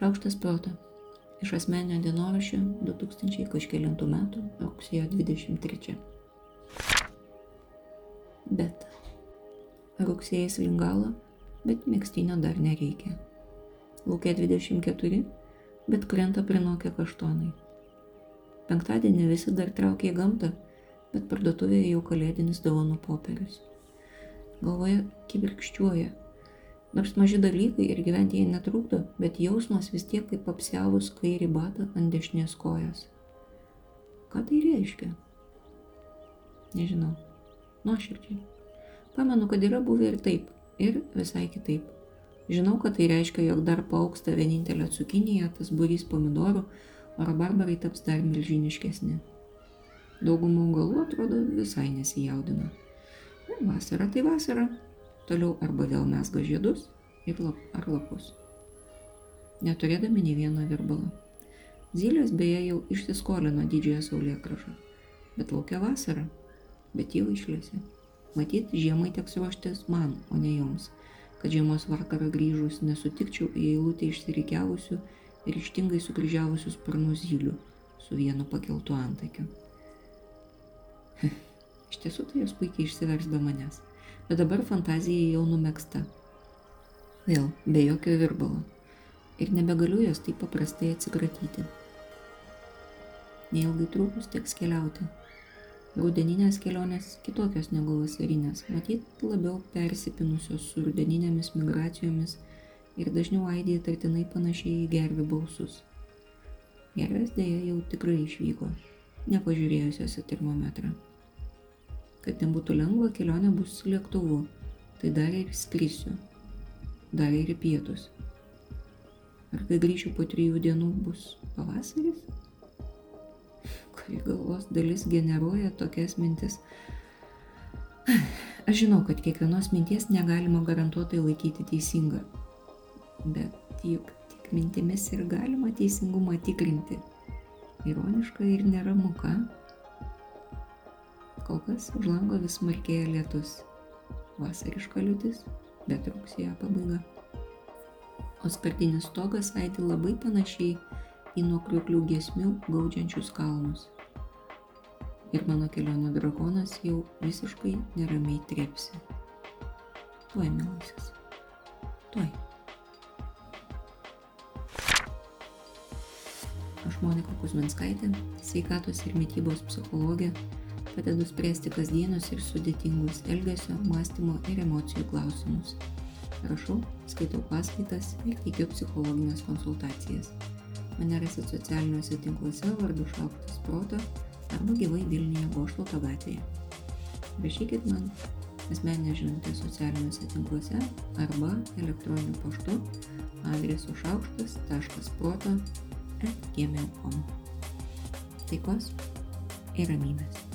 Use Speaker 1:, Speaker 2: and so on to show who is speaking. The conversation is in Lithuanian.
Speaker 1: Šaukštas proto. Iš asmenio dienoraščio 2000 kažkėlintų metų rugsėjo 23. Bet. Rugsėjas lingala, bet mėgstinio dar nereikia. Laukia 24, bet krenta prinokę kaštonai. Penktadienį visi dar traukia į gamtą, bet parduotuvėje jau kalėdinis dovanų popierius. Galvoje kibirkščiuoja, Nors maži dalykai ir gyventi jie netrukdo, bet jausmas vis tiek kaip apsiavus kairį batą ant dešinės kojos. Ką tai reiškia? Nežinau. Nuoširdžiai. Pamenu, kad yra buvę ir taip, ir visai kitaip. Žinau, kad tai reiškia, jog dar pauksta vienintelė cukinija, tas burys pomidorų, o rabarbarai taps dar milžiniškesni. Daugumą augalų atrodo visai nesijaudina. Vasara tai vasara, Toliau arba vėl mesga žiedus ar lapus. Neturėdami nei vieno virbalo. Zylės beje jau išsiskolino didžiąją saulėkrašą. Bet laukia vasara. Bet jau išlėsi. Matyt, žiemai teks ruoštis man, o ne joms. Kad žiemos vakarą grįžus nesutikčiau į eilutę išsirikiavusių ir ištingai sukryžiavusių sparnų zylių su vienu pakeltu antakiu. Iš tiesų tai jos puikiai išsivers be manęs bet dabar fantazija jau numėgsta. Vėl, be jokio virbalo. Ir nebegaliu jos taip paprastai atsikratyti. Neilgai trukus teks keliauti. Rudeninės kelionės kitokios negu vasarinės, matyt labiau persipinusios su rudeninėmis migracijomis ir dažniau aidė tartinai panašiai į gervių balsus. Gervės dėja jau tikrai išvyko, nepažiūrėjusios į termometrą. Kad nebūtų lengva, kelionė bus lėktuvu. Tai dar ir skrisiu. Dar ir pietus. Ar kai grįšiu po trijų dienų bus pavasaris? Kuri galvos dalis generuoja tokias mintis. Aš žinau, kad kiekvienos minties negalima garantuotai laikyti teisinga. Bet juk tik mintimis ir galima teisingumą tikrinti. Ironiška ir neramu, ką? Kol kas už lango vis smarkėja lietus. Vasariška liūtis, bet rugsėjo pabaiga. O skardinis stogas aidi labai panašiai į nuo kriuklių gesmių gaudžiančius kalnus. Ir mano kelionio drakonas jau visiškai neramiai trepsi. Tuoj, milasis. Tuoj. Aš Monika Kuzminskaitė, sveikatos ir mytybos psichologė padedu spręsti kasdienius ir sudėtingus elgesio, mąstymo ir emocijų klausimus. Rašau, skaitau paskaitas ir teikiu psichologinės konsultacijas. Mane rasit socialiniuose tinkluose vardu Šaukštas Proto arba gyvai Vilniuje Bošloto gatvėje. Rašykit man asmeninę žinutę socialiniuose tinkluose arba elektroniniu paštu adresu šaukštas.proto.gmail.com. Taikos ir ramybės.